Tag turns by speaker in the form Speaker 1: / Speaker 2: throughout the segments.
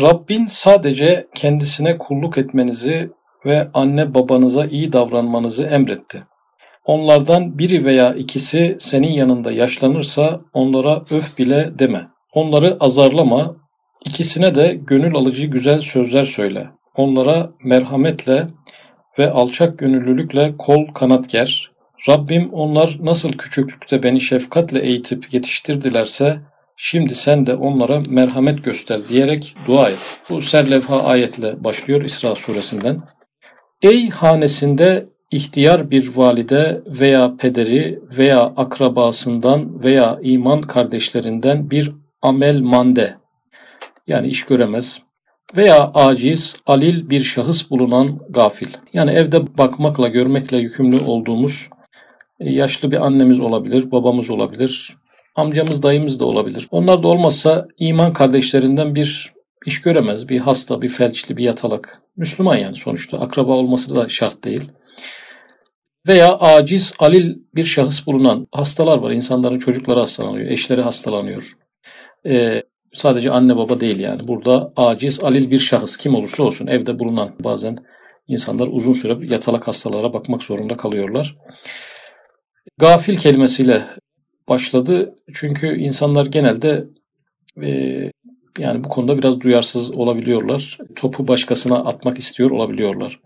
Speaker 1: Rabbin sadece kendisine kulluk etmenizi ve anne babanıza iyi davranmanızı emretti. Onlardan biri veya ikisi senin yanında yaşlanırsa onlara öf bile deme. Onları azarlama, ikisine de gönül alıcı güzel sözler söyle. Onlara merhametle ve alçak gönüllülükle kol kanat ger. Rabbim onlar nasıl küçüklükte beni şefkatle eğitip yetiştirdilerse şimdi sen de onlara merhamet göster diyerek dua et. Bu serlevha ayetle başlıyor İsra suresinden. Ey hanesinde ihtiyar bir valide veya pederi veya akrabasından veya iman kardeşlerinden bir amel mande yani iş göremez veya aciz, alil bir şahıs bulunan gafil. Yani evde bakmakla, görmekle yükümlü olduğumuz e, yaşlı bir annemiz olabilir, babamız olabilir, amcamız, dayımız da olabilir. Onlar da olmazsa iman kardeşlerinden bir iş göremez, bir hasta, bir felçli, bir yatalak. Müslüman yani sonuçta. Akraba olması da şart değil. Veya aciz, alil bir şahıs bulunan hastalar var. İnsanların çocukları hastalanıyor, eşleri hastalanıyor. Ee, sadece anne baba değil yani. Burada aciz, alil bir şahıs kim olursa olsun evde bulunan bazen insanlar uzun süre yatalak hastalara bakmak zorunda kalıyorlar. Gafil kelimesiyle başladı. Çünkü insanlar genelde e, yani bu konuda biraz duyarsız olabiliyorlar. Topu başkasına atmak istiyor olabiliyorlar.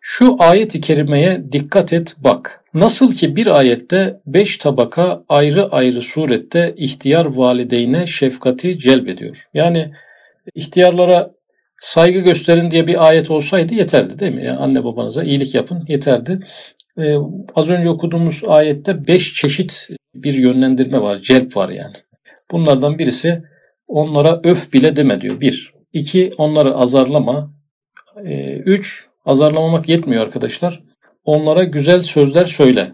Speaker 1: Şu ayet-i kerimeye dikkat et bak. Nasıl ki bir ayette beş tabaka ayrı ayrı surette ihtiyar valideyne şefkati celbediyor. Yani ihtiyarlara saygı gösterin diye bir ayet olsaydı yeterdi değil mi? Yani anne babanıza iyilik yapın yeterdi. Ee, az önce okuduğumuz ayette beş çeşit bir yönlendirme var, celp var yani. Bunlardan birisi onlara öf bile deme diyor. Bir. İki, onları azarlama. Ee, üç, azarlamamak yetmiyor arkadaşlar. Onlara güzel sözler söyle.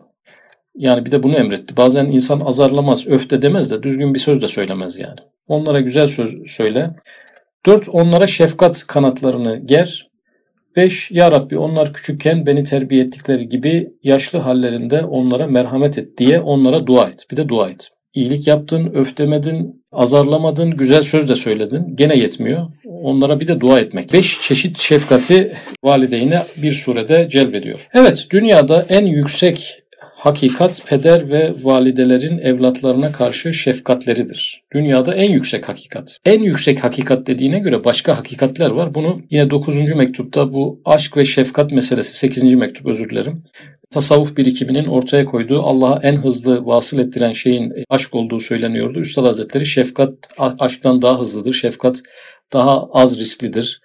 Speaker 1: Yani bir de bunu emretti. Bazen insan azarlamaz, öf de demez de düzgün bir söz de söylemez yani. Onlara güzel söz söyle. Dört, onlara şefkat kanatlarını ger. Beş, Ya Rabbi onlar küçükken beni terbiye ettikleri gibi yaşlı hallerinde onlara merhamet et diye onlara dua et. Bir de dua et. İyilik yaptın, öftemedin, azarlamadın, güzel söz de söyledin. Gene yetmiyor. Onlara bir de dua etmek. Beş çeşit şefkati valideyine bir surede celbediyor. Evet, dünyada en yüksek hakikat peder ve validelerin evlatlarına karşı şefkatleridir. Dünyada en yüksek hakikat. En yüksek hakikat dediğine göre başka hakikatler var. Bunu yine 9. mektupta bu aşk ve şefkat meselesi 8. mektup özür dilerim tasavvuf birikiminin ortaya koyduğu Allah'a en hızlı vasıl ettiren şeyin aşk olduğu söyleniyordu. Üstad Hazretleri şefkat aşktan daha hızlıdır, şefkat daha az risklidir,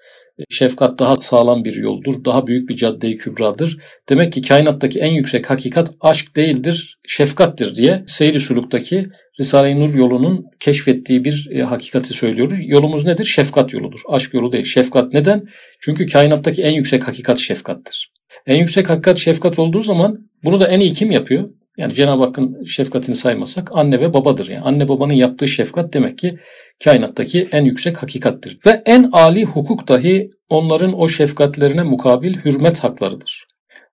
Speaker 1: şefkat daha sağlam bir yoldur, daha büyük bir cadde-i kübradır. Demek ki kainattaki en yüksek hakikat aşk değildir, şefkattir diye Seyri Suluk'taki Risale-i Nur yolunun keşfettiği bir e, hakikati söylüyoruz. Yolumuz nedir? Şefkat yoludur. Aşk yolu değil. Şefkat neden? Çünkü kainattaki en yüksek hakikat şefkattır. En yüksek hakikat şefkat olduğu zaman bunu da en iyi kim yapıyor? Yani Cenab-ı Hakk'ın şefkatini saymasak anne ve babadır. Yani anne babanın yaptığı şefkat demek ki kainattaki en yüksek hakikattir. Ve en âli hukuk dahi onların o şefkatlerine mukabil hürmet haklarıdır.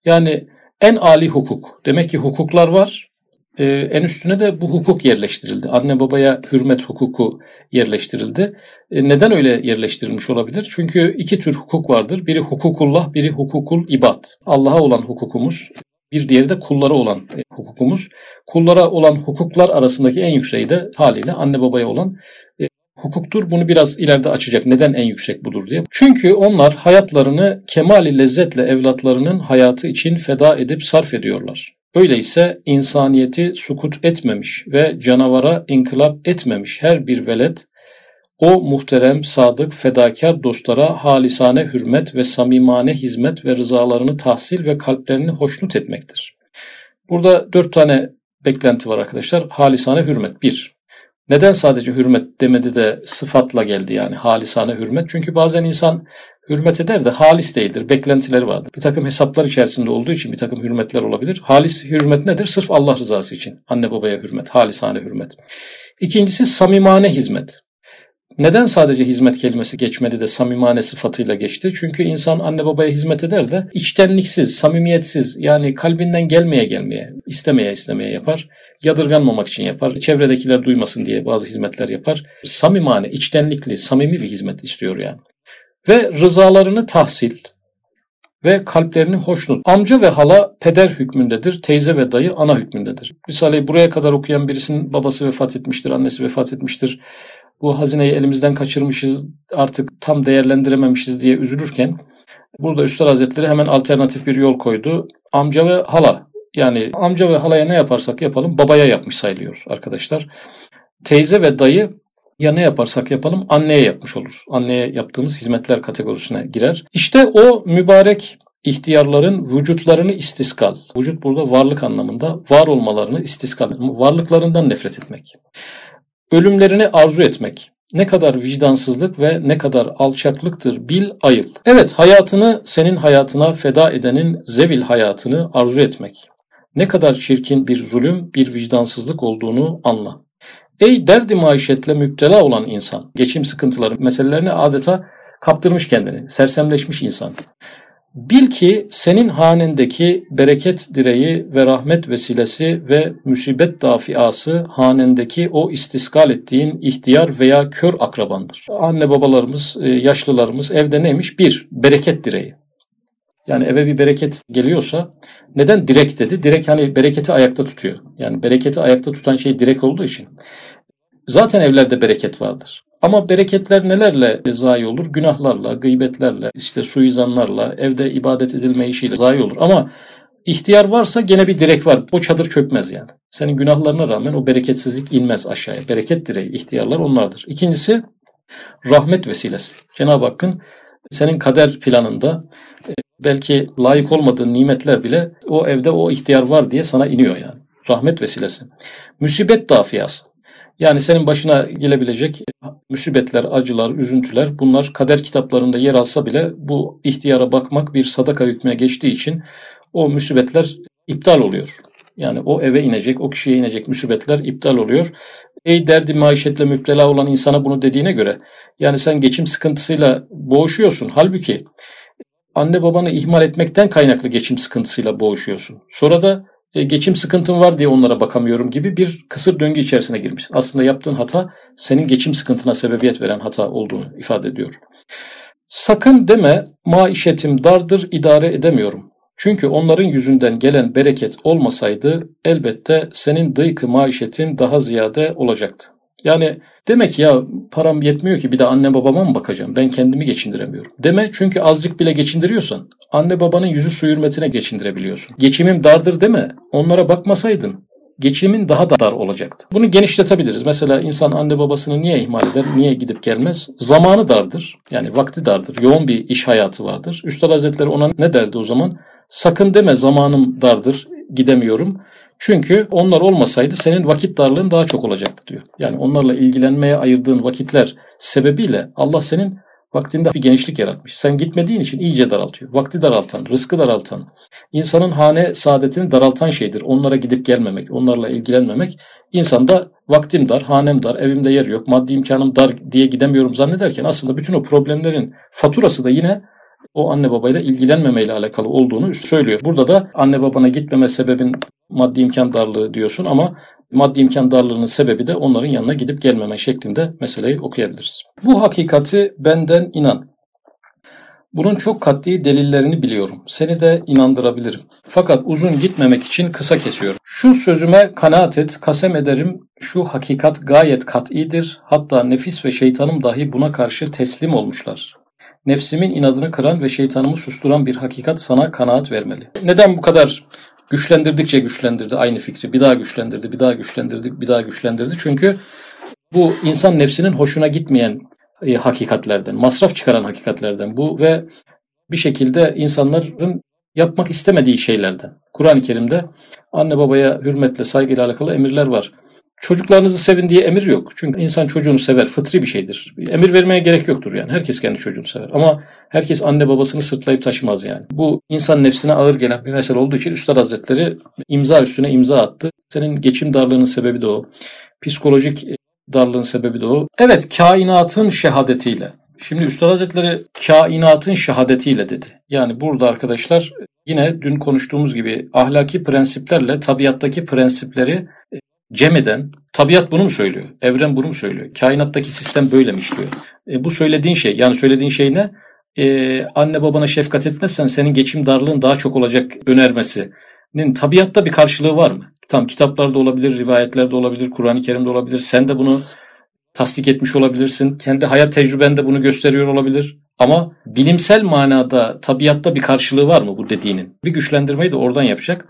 Speaker 1: Yani en âli hukuk. Demek ki hukuklar var e, en üstüne de bu hukuk yerleştirildi. Anne babaya hürmet hukuku yerleştirildi. E, neden öyle yerleştirilmiş olabilir? Çünkü iki tür hukuk vardır. Biri hukukullah, biri hukukul ibad. Allah'a olan hukukumuz, bir diğeri de kullara olan e, hukukumuz. Kullara olan hukuklar arasındaki en yükseği de haliyle anne babaya olan e, hukuktur. Bunu biraz ileride açacak. Neden en yüksek budur diye. Çünkü onlar hayatlarını kemali lezzetle evlatlarının hayatı için feda edip sarf ediyorlar. Öyleyse insaniyeti sukut etmemiş ve canavara inkılap etmemiş her bir velet, o muhterem, sadık, fedakar dostlara halisane hürmet ve samimane hizmet ve rızalarını tahsil ve kalplerini hoşnut etmektir. Burada dört tane beklenti var arkadaşlar. Halisane hürmet. Bir, neden sadece hürmet demedi de sıfatla geldi yani halisane hürmet? Çünkü bazen insan hürmet eder de halis değildir. Beklentileri vardır. Bir takım hesaplar içerisinde olduğu için bir takım hürmetler olabilir. Halis hürmet nedir? Sırf Allah rızası için. Anne babaya hürmet, halisane hürmet. İkincisi samimane hizmet. Neden sadece hizmet kelimesi geçmedi de samimane sıfatıyla geçti? Çünkü insan anne babaya hizmet eder de içtenliksiz, samimiyetsiz yani kalbinden gelmeye gelmeye, istemeye istemeye yapar. Yadırganmamak için yapar. Çevredekiler duymasın diye bazı hizmetler yapar. Samimane, içtenlikli, samimi bir hizmet istiyor yani. Ve rızalarını tahsil, ve kalplerini hoşnut. Amca ve hala peder hükmündedir, teyze ve dayı ana hükmündedir. Risale'yi buraya kadar okuyan birisinin babası vefat etmiştir, annesi vefat etmiştir. Bu hazineyi elimizden kaçırmışız, artık tam değerlendirememişiz diye üzülürken burada Üstad Hazretleri hemen alternatif bir yol koydu. Amca ve hala yani amca ve halaya ne yaparsak yapalım babaya yapmış sayılıyoruz arkadaşlar. Teyze ve dayı ya ne yaparsak yapalım anneye yapmış oluruz. Anneye yaptığımız hizmetler kategorisine girer. İşte o mübarek ihtiyarların vücutlarını istiskal. Vücut burada varlık anlamında var olmalarını istiskal. Varlıklarından nefret etmek. Ölümlerini arzu etmek. Ne kadar vicdansızlık ve ne kadar alçaklıktır bil ayıl. Evet hayatını senin hayatına feda edenin zevil hayatını arzu etmek. Ne kadar çirkin bir zulüm, bir vicdansızlık olduğunu anla. Ey derdi maişetle müptela olan insan, geçim sıkıntıları meselelerine adeta kaptırmış kendini, sersemleşmiş insan. Bil ki senin hanendeki bereket direği ve rahmet vesilesi ve musibet dafiası hanendeki o istiskal ettiğin ihtiyar veya kör akrabandır. Anne babalarımız, e, yaşlılarımız evde neymiş? Bir, bereket direği. Yani eve bir bereket geliyorsa neden direk dedi? Direk hani bereketi ayakta tutuyor. Yani bereketi ayakta tutan şey direk olduğu için. Zaten evlerde bereket vardır. Ama bereketler nelerle zayi olur? Günahlarla, gıybetlerle, işte suizanlarla, evde ibadet edilme işiyle zayi olur. Ama ihtiyar varsa gene bir direk var. O çadır çökmez yani. Senin günahlarına rağmen o bereketsizlik inmez aşağıya. Bereket direği, ihtiyarlar onlardır. İkincisi rahmet vesilesi. Cenab-ı Hakk'ın senin kader planında e, belki layık olmadığın nimetler bile o evde o ihtiyar var diye sana iniyor yani. Rahmet vesilesi. Müsibet dafiyası. Yani senin başına gelebilecek müsibetler, acılar, üzüntüler bunlar kader kitaplarında yer alsa bile bu ihtiyara bakmak bir sadaka hükmüne geçtiği için o müsibetler iptal oluyor. Yani o eve inecek, o kişiye inecek müsibetler iptal oluyor. Ey derdi maişetle müptela olan insana bunu dediğine göre yani sen geçim sıkıntısıyla boğuşuyorsun. Halbuki anne babanı ihmal etmekten kaynaklı geçim sıkıntısıyla boğuşuyorsun. Sonra da e, geçim sıkıntın var diye onlara bakamıyorum gibi bir kısır döngü içerisine girmişsin. Aslında yaptığın hata senin geçim sıkıntına sebebiyet veren hata olduğunu ifade ediyor. Sakın deme maişetim dardır idare edemiyorum. Çünkü onların yüzünden gelen bereket olmasaydı elbette senin dıykı maişetin daha ziyade olacaktı. Yani demek ya param yetmiyor ki bir de anne babama mı bakacağım? Ben kendimi geçindiremiyorum. Deme çünkü azıcık bile geçindiriyorsan anne babanın yüzü su hürmetine geçindirebiliyorsun. Geçimim dardır deme. Onlara bakmasaydın geçimin daha da dar olacaktı. Bunu genişletebiliriz. Mesela insan anne babasını niye ihmal eder, niye gidip gelmez? Zamanı dardır. Yani vakti dardır. Yoğun bir iş hayatı vardır. Üstad Hazretleri ona ne derdi o zaman? Sakın deme zamanım dardır, gidemiyorum. Çünkü onlar olmasaydı senin vakit darlığın daha çok olacaktı diyor. Yani onlarla ilgilenmeye ayırdığın vakitler sebebiyle Allah senin vaktinde bir genişlik yaratmış. Sen gitmediğin için iyice daraltıyor. Vakti daraltan, rızkı daraltan, insanın hane saadetini daraltan şeydir. Onlara gidip gelmemek, onlarla ilgilenmemek. İnsanda vaktim dar, hanem dar, evimde yer yok, maddi imkanım dar diye gidemiyorum zannederken aslında bütün o problemlerin faturası da yine o anne babayla ilgilenmemeyle alakalı olduğunu söylüyor. Burada da anne babana gitmeme sebebin maddi imkan darlığı diyorsun ama maddi imkan darlığının sebebi de onların yanına gidip gelmeme şeklinde meseleyi okuyabiliriz. Bu hakikati benden inan. Bunun çok katli delillerini biliyorum. Seni de inandırabilirim. Fakat uzun gitmemek için kısa kesiyorum. Şu sözüme kanaat et, kasem ederim. Şu hakikat gayet kat'idir. Hatta nefis ve şeytanım dahi buna karşı teslim olmuşlar. Nefsimin inadını kıran ve şeytanımı susturan bir hakikat sana kanaat vermeli. Neden bu kadar güçlendirdikçe güçlendirdi aynı fikri. Bir daha güçlendirdi, bir daha güçlendirdi, bir daha güçlendirdi. Çünkü bu insan nefsinin hoşuna gitmeyen e, hakikatlerden, masraf çıkaran hakikatlerden bu ve bir şekilde insanların yapmak istemediği şeylerden. Kur'an-ı Kerim'de anne babaya hürmetle, saygıyla alakalı emirler var. Çocuklarınızı sevin diye emir yok. Çünkü insan çocuğunu sever, fıtri bir şeydir. Emir vermeye gerek yoktur yani. Herkes kendi çocuğunu sever. Ama herkes anne babasını sırtlayıp taşımaz yani. Bu insan nefsine ağır gelen bir mesele olduğu için Üstad Hazretleri imza üstüne imza attı. Senin geçim darlığının sebebi de o. Psikolojik darlığın sebebi de o. Evet kainatın şehadetiyle. Şimdi Üstad Hazretleri kainatın şehadetiyle dedi. Yani burada arkadaşlar yine dün konuştuğumuz gibi ahlaki prensiplerle tabiattaki prensipleri e, cem eden, tabiat bunu mu söylüyor? Evren bunu mu söylüyor? Kainattaki sistem böyle mi işliyor? E, bu söylediğin şey, yani söylediğin şey ne? E, anne babana şefkat etmezsen senin geçim darlığın daha çok olacak önermesinin tabiatta bir karşılığı var mı? Tam kitaplarda olabilir, rivayetlerde olabilir, Kur'an-ı Kerim'de olabilir. Sen de bunu tasdik etmiş olabilirsin. Kendi hayat tecrübende bunu gösteriyor olabilir. Ama bilimsel manada tabiatta bir karşılığı var mı bu dediğinin? Bir güçlendirmeyi de oradan yapacak.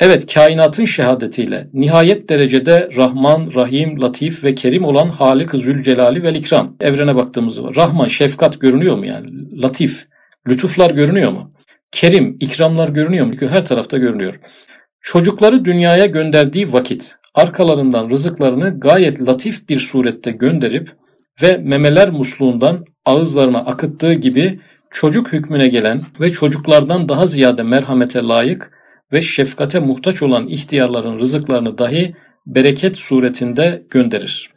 Speaker 1: Evet kainatın şehadetiyle nihayet derecede Rahman, Rahim, Latif ve Kerim olan Halik Zülcelali ve İkram. Evrene baktığımızda Rahman, şefkat görünüyor mu yani? Latif, lütuflar görünüyor mu? Kerim, ikramlar görünüyor mu? Her tarafta görünüyor. Çocukları dünyaya gönderdiği vakit arkalarından rızıklarını gayet latif bir surette gönderip ve memeler musluğundan ağızlarına akıttığı gibi çocuk hükmüne gelen ve çocuklardan daha ziyade merhamete layık ve şefkate muhtaç olan ihtiyarların rızıklarını dahi bereket suretinde gönderir.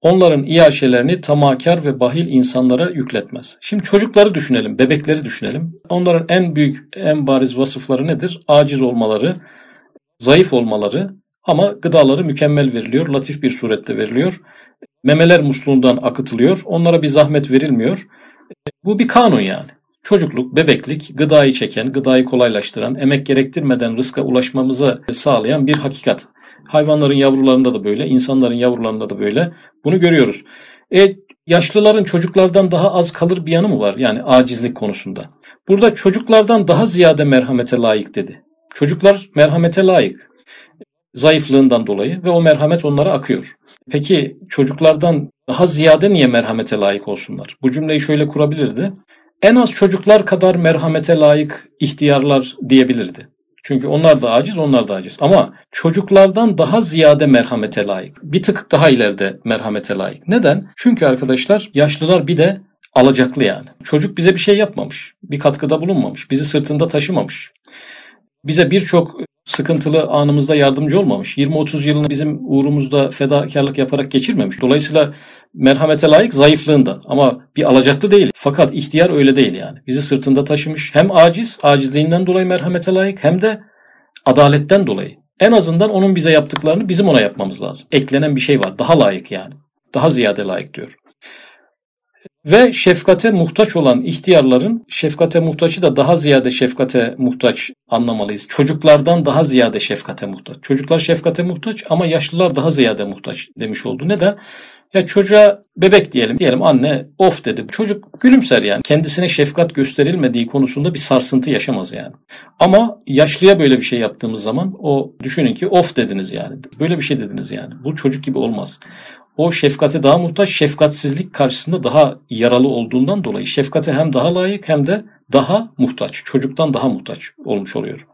Speaker 1: Onların iaşelerini tamakar ve bahil insanlara yükletmez. Şimdi çocukları düşünelim, bebekleri düşünelim. Onların en büyük, en bariz vasıfları nedir? Aciz olmaları, zayıf olmaları ama gıdaları mükemmel veriliyor, latif bir surette veriliyor. Memeler musluğundan akıtılıyor, onlara bir zahmet verilmiyor. Bu bir kanun yani. Çocukluk, bebeklik, gıdayı çeken, gıdayı kolaylaştıran, emek gerektirmeden rızka ulaşmamızı sağlayan bir hakikat. Hayvanların yavrularında da böyle, insanların yavrularında da böyle. Bunu görüyoruz. E, yaşlıların çocuklardan daha az kalır bir yanı mı var? Yani acizlik konusunda. Burada çocuklardan daha ziyade merhamete layık dedi. Çocuklar merhamete layık. Zayıflığından dolayı ve o merhamet onlara akıyor. Peki çocuklardan daha ziyade niye merhamete layık olsunlar? Bu cümleyi şöyle kurabilirdi. En az çocuklar kadar merhamete layık ihtiyarlar diyebilirdi. Çünkü onlar da aciz, onlar da aciz. Ama çocuklardan daha ziyade merhamete layık. Bir tık daha ileride merhamete layık. Neden? Çünkü arkadaşlar yaşlılar bir de alacaklı yani. Çocuk bize bir şey yapmamış. Bir katkıda bulunmamış. Bizi sırtında taşımamış. Bize birçok sıkıntılı anımızda yardımcı olmamış. 20-30 yılını bizim uğrumuzda fedakarlık yaparak geçirmemiş. Dolayısıyla merhamete layık zayıflığında ama bir alacaklı değil. Fakat ihtiyar öyle değil yani. Bizi sırtında taşımış. Hem aciz, acizliğinden dolayı merhamete layık hem de adaletten dolayı. En azından onun bize yaptıklarını bizim ona yapmamız lazım. Eklenen bir şey var. Daha layık yani. Daha ziyade layık diyor. Ve şefkate muhtaç olan ihtiyarların şefkate muhtaçı da daha ziyade şefkate muhtaç anlamalıyız. Çocuklardan daha ziyade şefkate muhtaç. Çocuklar şefkate muhtaç ama yaşlılar daha ziyade muhtaç demiş oldu. Neden? Ya çocuğa bebek diyelim. Diyelim anne of dedi. Çocuk gülümser yani. Kendisine şefkat gösterilmediği konusunda bir sarsıntı yaşamaz yani. Ama yaşlıya böyle bir şey yaptığımız zaman o düşünün ki of dediniz yani. Böyle bir şey dediniz yani. Bu çocuk gibi olmaz. O şefkate daha muhtaç, şefkatsizlik karşısında daha yaralı olduğundan dolayı şefkate hem daha layık hem de daha muhtaç. Çocuktan daha muhtaç olmuş oluyor.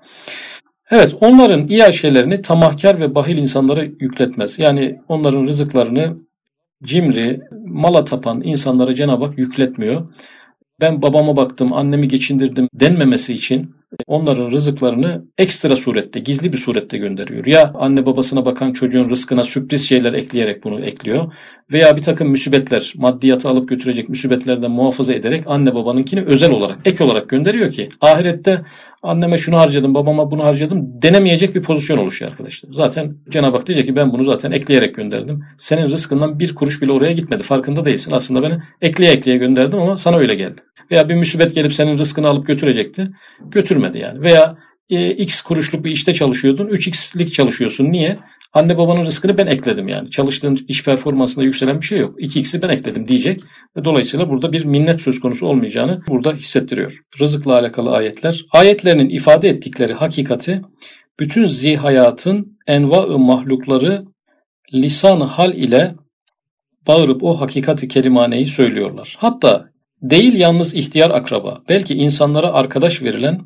Speaker 1: Evet onların iyi şeylerini tamahkar ve bahil insanlara yükletmez. Yani onların rızıklarını cimri, mala tapan insanlara Cenab-ı Hak yükletmiyor. Ben babama baktım, annemi geçindirdim denmemesi için onların rızıklarını ekstra surette, gizli bir surette gönderiyor. Ya anne babasına bakan çocuğun rızkına sürpriz şeyler ekleyerek bunu ekliyor. Veya bir takım müsibetler, maddiyatı alıp götürecek müsibetlerden muhafaza ederek anne babanınkini özel olarak, ek olarak gönderiyor ki ahirette anneme şunu harcadım, babama bunu harcadım denemeyecek bir pozisyon oluşuyor arkadaşlar. Zaten Cenab-ı Hak diyecek ki ben bunu zaten ekleyerek gönderdim. Senin rızkından bir kuruş bile oraya gitmedi. Farkında değilsin. Aslında beni ekleye ekleye gönderdim ama sana öyle geldi. Veya bir müsibet gelip senin rızkını alıp götürecekti. Götürmedi yani. Veya e, x kuruşluk bir işte çalışıyordun. 3x'lik çalışıyorsun. Niye? Anne babanın rızkını ben ekledim yani. Çalıştığın iş performansında yükselen bir şey yok. 2x'i ben ekledim diyecek. Dolayısıyla burada bir minnet söz konusu olmayacağını burada hissettiriyor. Rızıkla alakalı ayetler. Ayetlerinin ifade ettikleri hakikati bütün zihayatın enva-ı mahlukları lisan hal ile bağırıp o hakikati kerimaneyi söylüyorlar. Hatta değil yalnız ihtiyar akraba, belki insanlara arkadaş verilen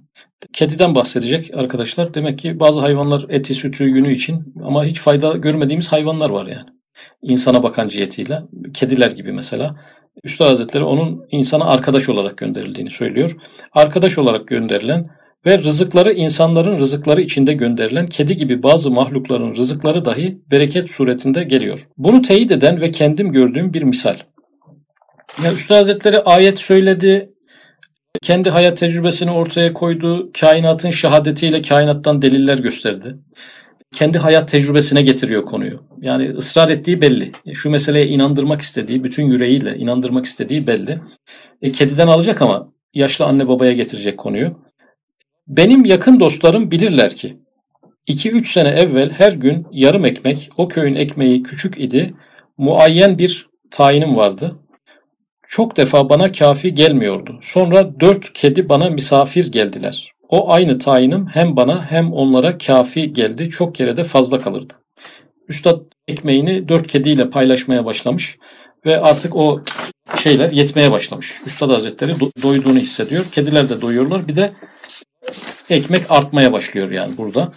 Speaker 1: kediden bahsedecek arkadaşlar. Demek ki bazı hayvanlar eti, sütü, yünü için ama hiç fayda görmediğimiz hayvanlar var yani. İnsana bakan cihetiyle. Kediler gibi mesela. Üstad Hazretleri onun insana arkadaş olarak gönderildiğini söylüyor. Arkadaş olarak gönderilen ve rızıkları insanların rızıkları içinde gönderilen kedi gibi bazı mahlukların rızıkları dahi bereket suretinde geliyor. Bunu teyit eden ve kendim gördüğüm bir misal. Ya Üstad Hazretleri ayet söyledi, kendi hayat tecrübesini ortaya koydu, kainatın şehadetiyle kainattan deliller gösterdi. Kendi hayat tecrübesine getiriyor konuyu. Yani ısrar ettiği belli. Şu meseleye inandırmak istediği, bütün yüreğiyle inandırmak istediği belli. E, kediden alacak ama yaşlı anne babaya getirecek konuyu. Benim yakın dostlarım bilirler ki 2-3 sene evvel her gün yarım ekmek, o köyün ekmeği küçük idi, muayyen bir tayinim vardı. Çok defa bana kafi gelmiyordu. Sonra dört kedi bana misafir geldiler. O aynı tayinim hem bana hem onlara kafi geldi. Çok kere de fazla kalırdı. Üstad ekmeğini dört kediyle paylaşmaya başlamış ve artık o şeyler yetmeye başlamış. Üstad Hazretleri do- doyduğunu hissediyor. Kediler de doyuyorlar. Bir de ekmek artmaya başlıyor yani burada.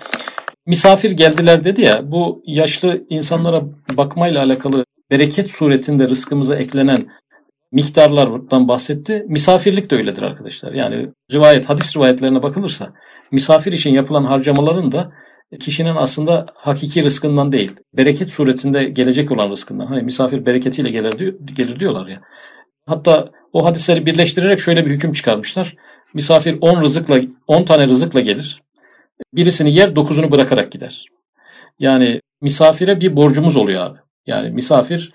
Speaker 1: Misafir geldiler dedi ya bu yaşlı insanlara bakmayla alakalı bereket suretinde rızkımıza eklenen miktarlardan bahsetti. Misafirlik de öyledir arkadaşlar. Yani rivayet, hadis rivayetlerine bakılırsa misafir için yapılan harcamaların da kişinin aslında hakiki rızkından değil, bereket suretinde gelecek olan rızkından. Hani misafir bereketiyle gelir, gelir diyorlar ya. Hatta o hadisleri birleştirerek şöyle bir hüküm çıkarmışlar. Misafir 10 rızıkla 10 tane rızıkla gelir. Birisini yer, dokuzunu bırakarak gider. Yani misafire bir borcumuz oluyor abi. Yani misafir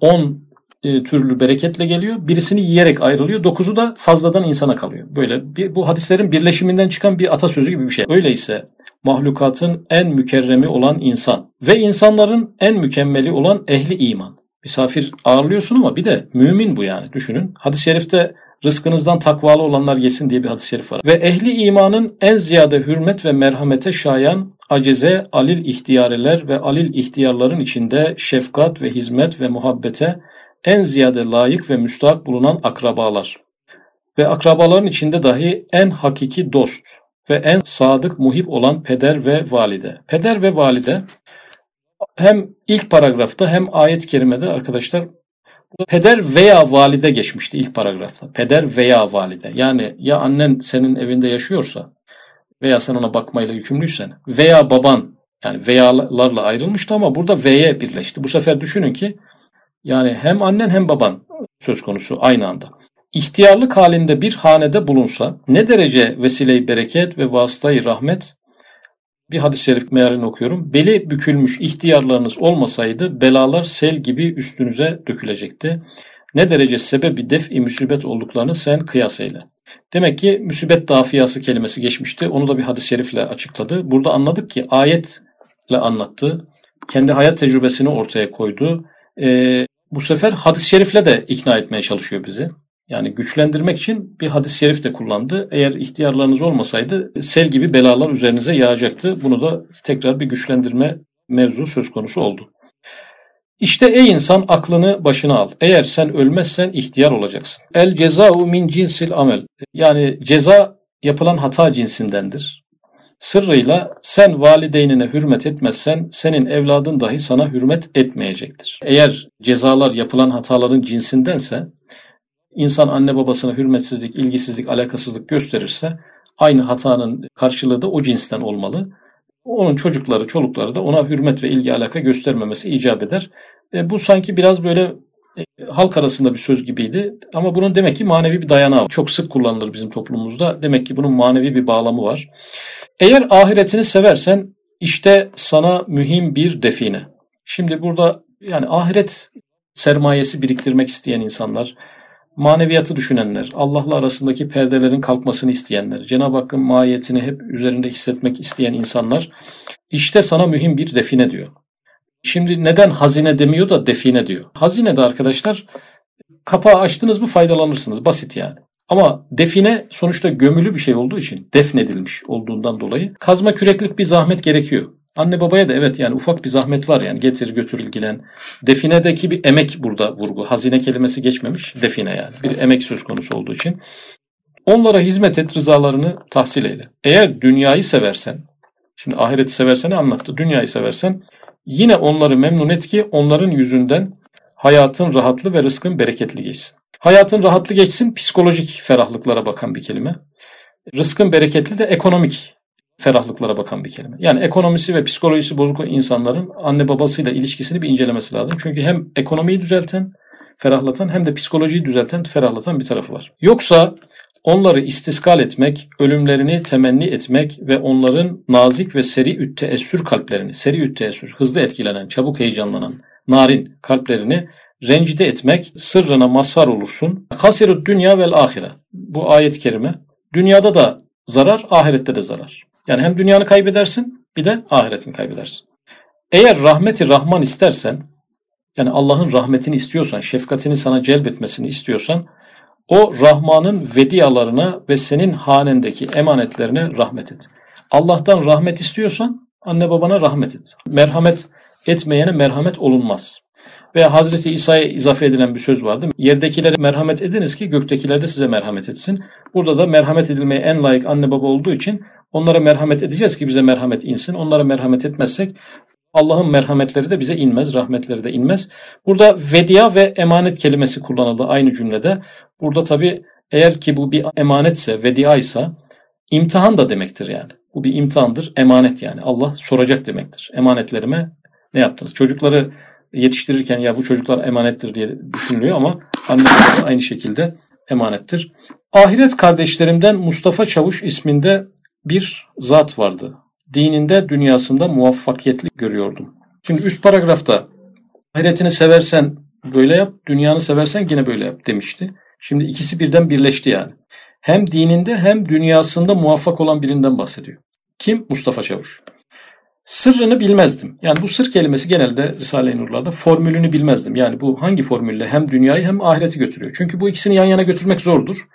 Speaker 1: 10 e, türlü bereketle geliyor. Birisini yiyerek ayrılıyor. Dokuzu da fazladan insana kalıyor. Böyle bir, bu hadislerin birleşiminden çıkan bir atasözü gibi bir şey. Öyleyse mahlukatın en mükerremi olan insan ve insanların en mükemmeli olan ehli iman. Misafir ağırlıyorsun ama bir de mümin bu yani düşünün. Hadis-i şerifte rızkınızdan takvalı olanlar yesin diye bir hadis-i şerif var. Ve ehli imanın en ziyade hürmet ve merhamete şayan acize, alil ihtiyareler ve alil ihtiyarların içinde şefkat ve hizmet ve muhabbete en ziyade layık ve müstahak bulunan akrabalar ve akrabaların içinde dahi en hakiki dost ve en sadık muhip olan peder ve valide. Peder ve valide hem ilk paragrafta hem ayet-i kerimede arkadaşlar peder veya valide geçmişti ilk paragrafta. Peder veya valide. Yani ya annen senin evinde yaşıyorsa veya sen ona bakmayla yükümlüysen veya baban yani veyalarla ayrılmıştı ama burada V'ye birleşti. Bu sefer düşünün ki yani hem annen hem baban söz konusu aynı anda. İhtiyarlık halinde bir hanede bulunsa ne derece vesile bereket ve vasıtayı rahmet bir hadis-i şerif mealini okuyorum. Beli bükülmüş ihtiyarlarınız olmasaydı belalar sel gibi üstünüze dökülecekti. Ne derece sebebi def-i müsibet olduklarını sen kıyas eyle. Demek ki müsibet dafiyası kelimesi geçmişti. Onu da bir hadis-i şerifle açıkladı. Burada anladık ki ayetle anlattı. Kendi hayat tecrübesini ortaya koydu. Ee, bu sefer hadis-i şerifle de ikna etmeye çalışıyor bizi. Yani güçlendirmek için bir hadis-i şerif de kullandı. Eğer ihtiyarlarınız olmasaydı sel gibi belalar üzerinize yağacaktı. Bunu da tekrar bir güçlendirme mevzu söz konusu oldu. İşte ey insan aklını başına al. Eğer sen ölmezsen ihtiyar olacaksın. El cezau min cinsil amel. Yani ceza yapılan hata cinsindendir. Sırrıyla sen valideynine hürmet etmezsen senin evladın dahi sana hürmet etmeyecektir. Eğer cezalar yapılan hataların cinsindense insan anne babasına hürmetsizlik, ilgisizlik, alakasızlık gösterirse aynı hatanın karşılığı da o cinsten olmalı. Onun çocukları, çolukları da ona hürmet ve ilgi alaka göstermemesi icap eder. E, bu sanki biraz böyle halk arasında bir söz gibiydi. Ama bunun demek ki manevi bir dayanağı Çok sık kullanılır bizim toplumumuzda. Demek ki bunun manevi bir bağlamı var. Eğer ahiretini seversen işte sana mühim bir define. Şimdi burada yani ahiret sermayesi biriktirmek isteyen insanlar, maneviyatı düşünenler, Allah'la arasındaki perdelerin kalkmasını isteyenler, Cenab-ı Hakk'ın mahiyetini hep üzerinde hissetmek isteyen insanlar işte sana mühim bir define diyor. Şimdi neden hazine demiyor da define diyor. Hazine de arkadaşlar kapağı açtınız mı faydalanırsınız. Basit yani. Ama define sonuçta gömülü bir şey olduğu için defnedilmiş olduğundan dolayı kazma küreklik bir zahmet gerekiyor. Anne babaya da evet yani ufak bir zahmet var yani getir götür ilgilen. Definedeki bir emek burada vurgu. Hazine kelimesi geçmemiş define yani. Bir emek söz konusu olduğu için. Onlara hizmet et rızalarını tahsil eyle. Eğer dünyayı seversen, şimdi ahireti seversen anlattı. Dünyayı seversen yine onları memnun et ki onların yüzünden hayatın rahatlı ve rızkın bereketli geçsin. Hayatın rahatlı geçsin psikolojik ferahlıklara bakan bir kelime. Rızkın bereketli de ekonomik ferahlıklara bakan bir kelime. Yani ekonomisi ve psikolojisi bozuk insanların anne babasıyla ilişkisini bir incelemesi lazım. Çünkü hem ekonomiyi düzelten, ferahlatan hem de psikolojiyi düzelten, ferahlatan bir tarafı var. Yoksa onları istiskal etmek, ölümlerini temenni etmek ve onların nazik ve seri ütteessür kalplerini, seri ütteessür, hızlı etkilenen, çabuk heyecanlanan, narin kalplerini rencide etmek, sırrına mazhar olursun. Hasirut dünya vel ahire. Bu ayet-i kerime. Dünyada da zarar, ahirette de zarar. Yani hem dünyanı kaybedersin bir de ahiretini kaybedersin. Eğer rahmeti Rahman istersen, yani Allah'ın rahmetini istiyorsan, şefkatini sana celbetmesini istiyorsan, o Rahman'ın vediyalarına ve senin hanendeki emanetlerine rahmet et. Allah'tan rahmet istiyorsan anne babana rahmet et. Merhamet etmeyene merhamet olunmaz. Ve Hazreti İsa'ya izafe edilen bir söz vardı. Yerdekilere merhamet ediniz ki göktekiler de size merhamet etsin. Burada da merhamet edilmeye en layık anne baba olduğu için onlara merhamet edeceğiz ki bize merhamet insin. Onlara merhamet etmezsek Allah'ın merhametleri de bize inmez, rahmetleri de inmez. Burada vedia ve emanet kelimesi kullanıldı aynı cümlede. Burada tabi eğer ki bu bir emanetse, vedia ise imtihan da demektir yani. Bu bir imtihandır, emanet yani. Allah soracak demektir. Emanetlerime ne yaptınız? Çocukları yetiştirirken ya bu çocuklar emanettir diye düşünülüyor ama anne aynı şekilde emanettir. Ahiret kardeşlerimden Mustafa Çavuş isminde bir zat vardı. Dininde, dünyasında muvaffakiyetli görüyordum. Şimdi üst paragrafta ahiretini seversen böyle yap, dünyanı seversen yine böyle yap demişti. Şimdi ikisi birden birleşti yani. Hem dininde hem dünyasında muvaffak olan birinden bahsediyor. Kim? Mustafa Çavuş. Sırrını bilmezdim. Yani bu sır kelimesi genelde Risale-i Nur'larda formülünü bilmezdim. Yani bu hangi formülle hem dünyayı hem ahireti götürüyor. Çünkü bu ikisini yan yana götürmek zordur.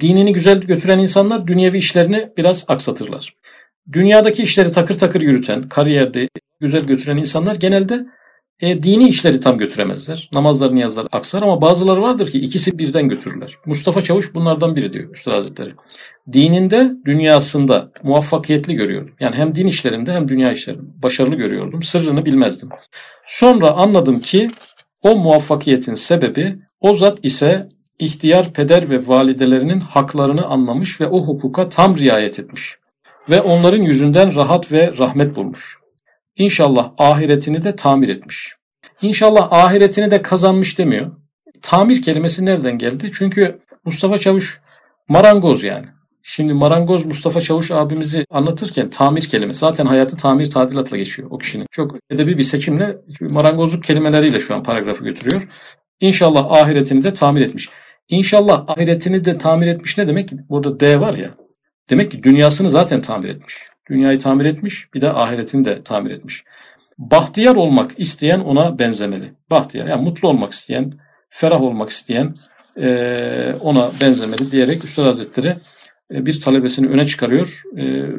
Speaker 1: Dinini güzel götüren insanlar dünyevi işlerini biraz aksatırlar. Dünyadaki işleri takır takır yürüten, kariyerde güzel götüren insanlar genelde e, dini işleri tam götüremezler. Namazlar, niyazlar aksar ama bazıları vardır ki ikisi birden götürürler. Mustafa Çavuş bunlardan biri diyor Üstad Hazretleri. Dininde, dünyasında muvaffakiyetli görüyordum. Yani hem din işlerinde hem dünya işlerinde başarılı görüyordum. Sırrını bilmezdim. Sonra anladım ki o muvaffakiyetin sebebi o zat ise ihtiyar peder ve validelerinin haklarını anlamış ve o hukuka tam riayet etmiş. Ve onların yüzünden rahat ve rahmet bulmuş. İnşallah ahiretini de tamir etmiş. İnşallah ahiretini de kazanmış demiyor. Tamir kelimesi nereden geldi? Çünkü Mustafa Çavuş marangoz yani. Şimdi marangoz Mustafa Çavuş abimizi anlatırken tamir kelimesi zaten hayatı tamir tadilatla geçiyor o kişinin. Çok edebi bir seçimle marangozluk kelimeleriyle şu an paragrafı götürüyor. İnşallah ahiretini de tamir etmiş. İnşallah ahiretini de tamir etmiş ne demek? Burada D var ya. Demek ki dünyasını zaten tamir etmiş. Dünyayı tamir etmiş, bir de ahiretini de tamir etmiş. Bahtiyar olmak isteyen ona benzemeli. Bahtiyar, yani mutlu olmak isteyen, ferah olmak isteyen ona benzemeli diyerek Üstad Hazretleri bir talebesini öne çıkarıyor,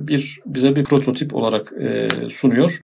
Speaker 1: bir bize bir prototip olarak sunuyor.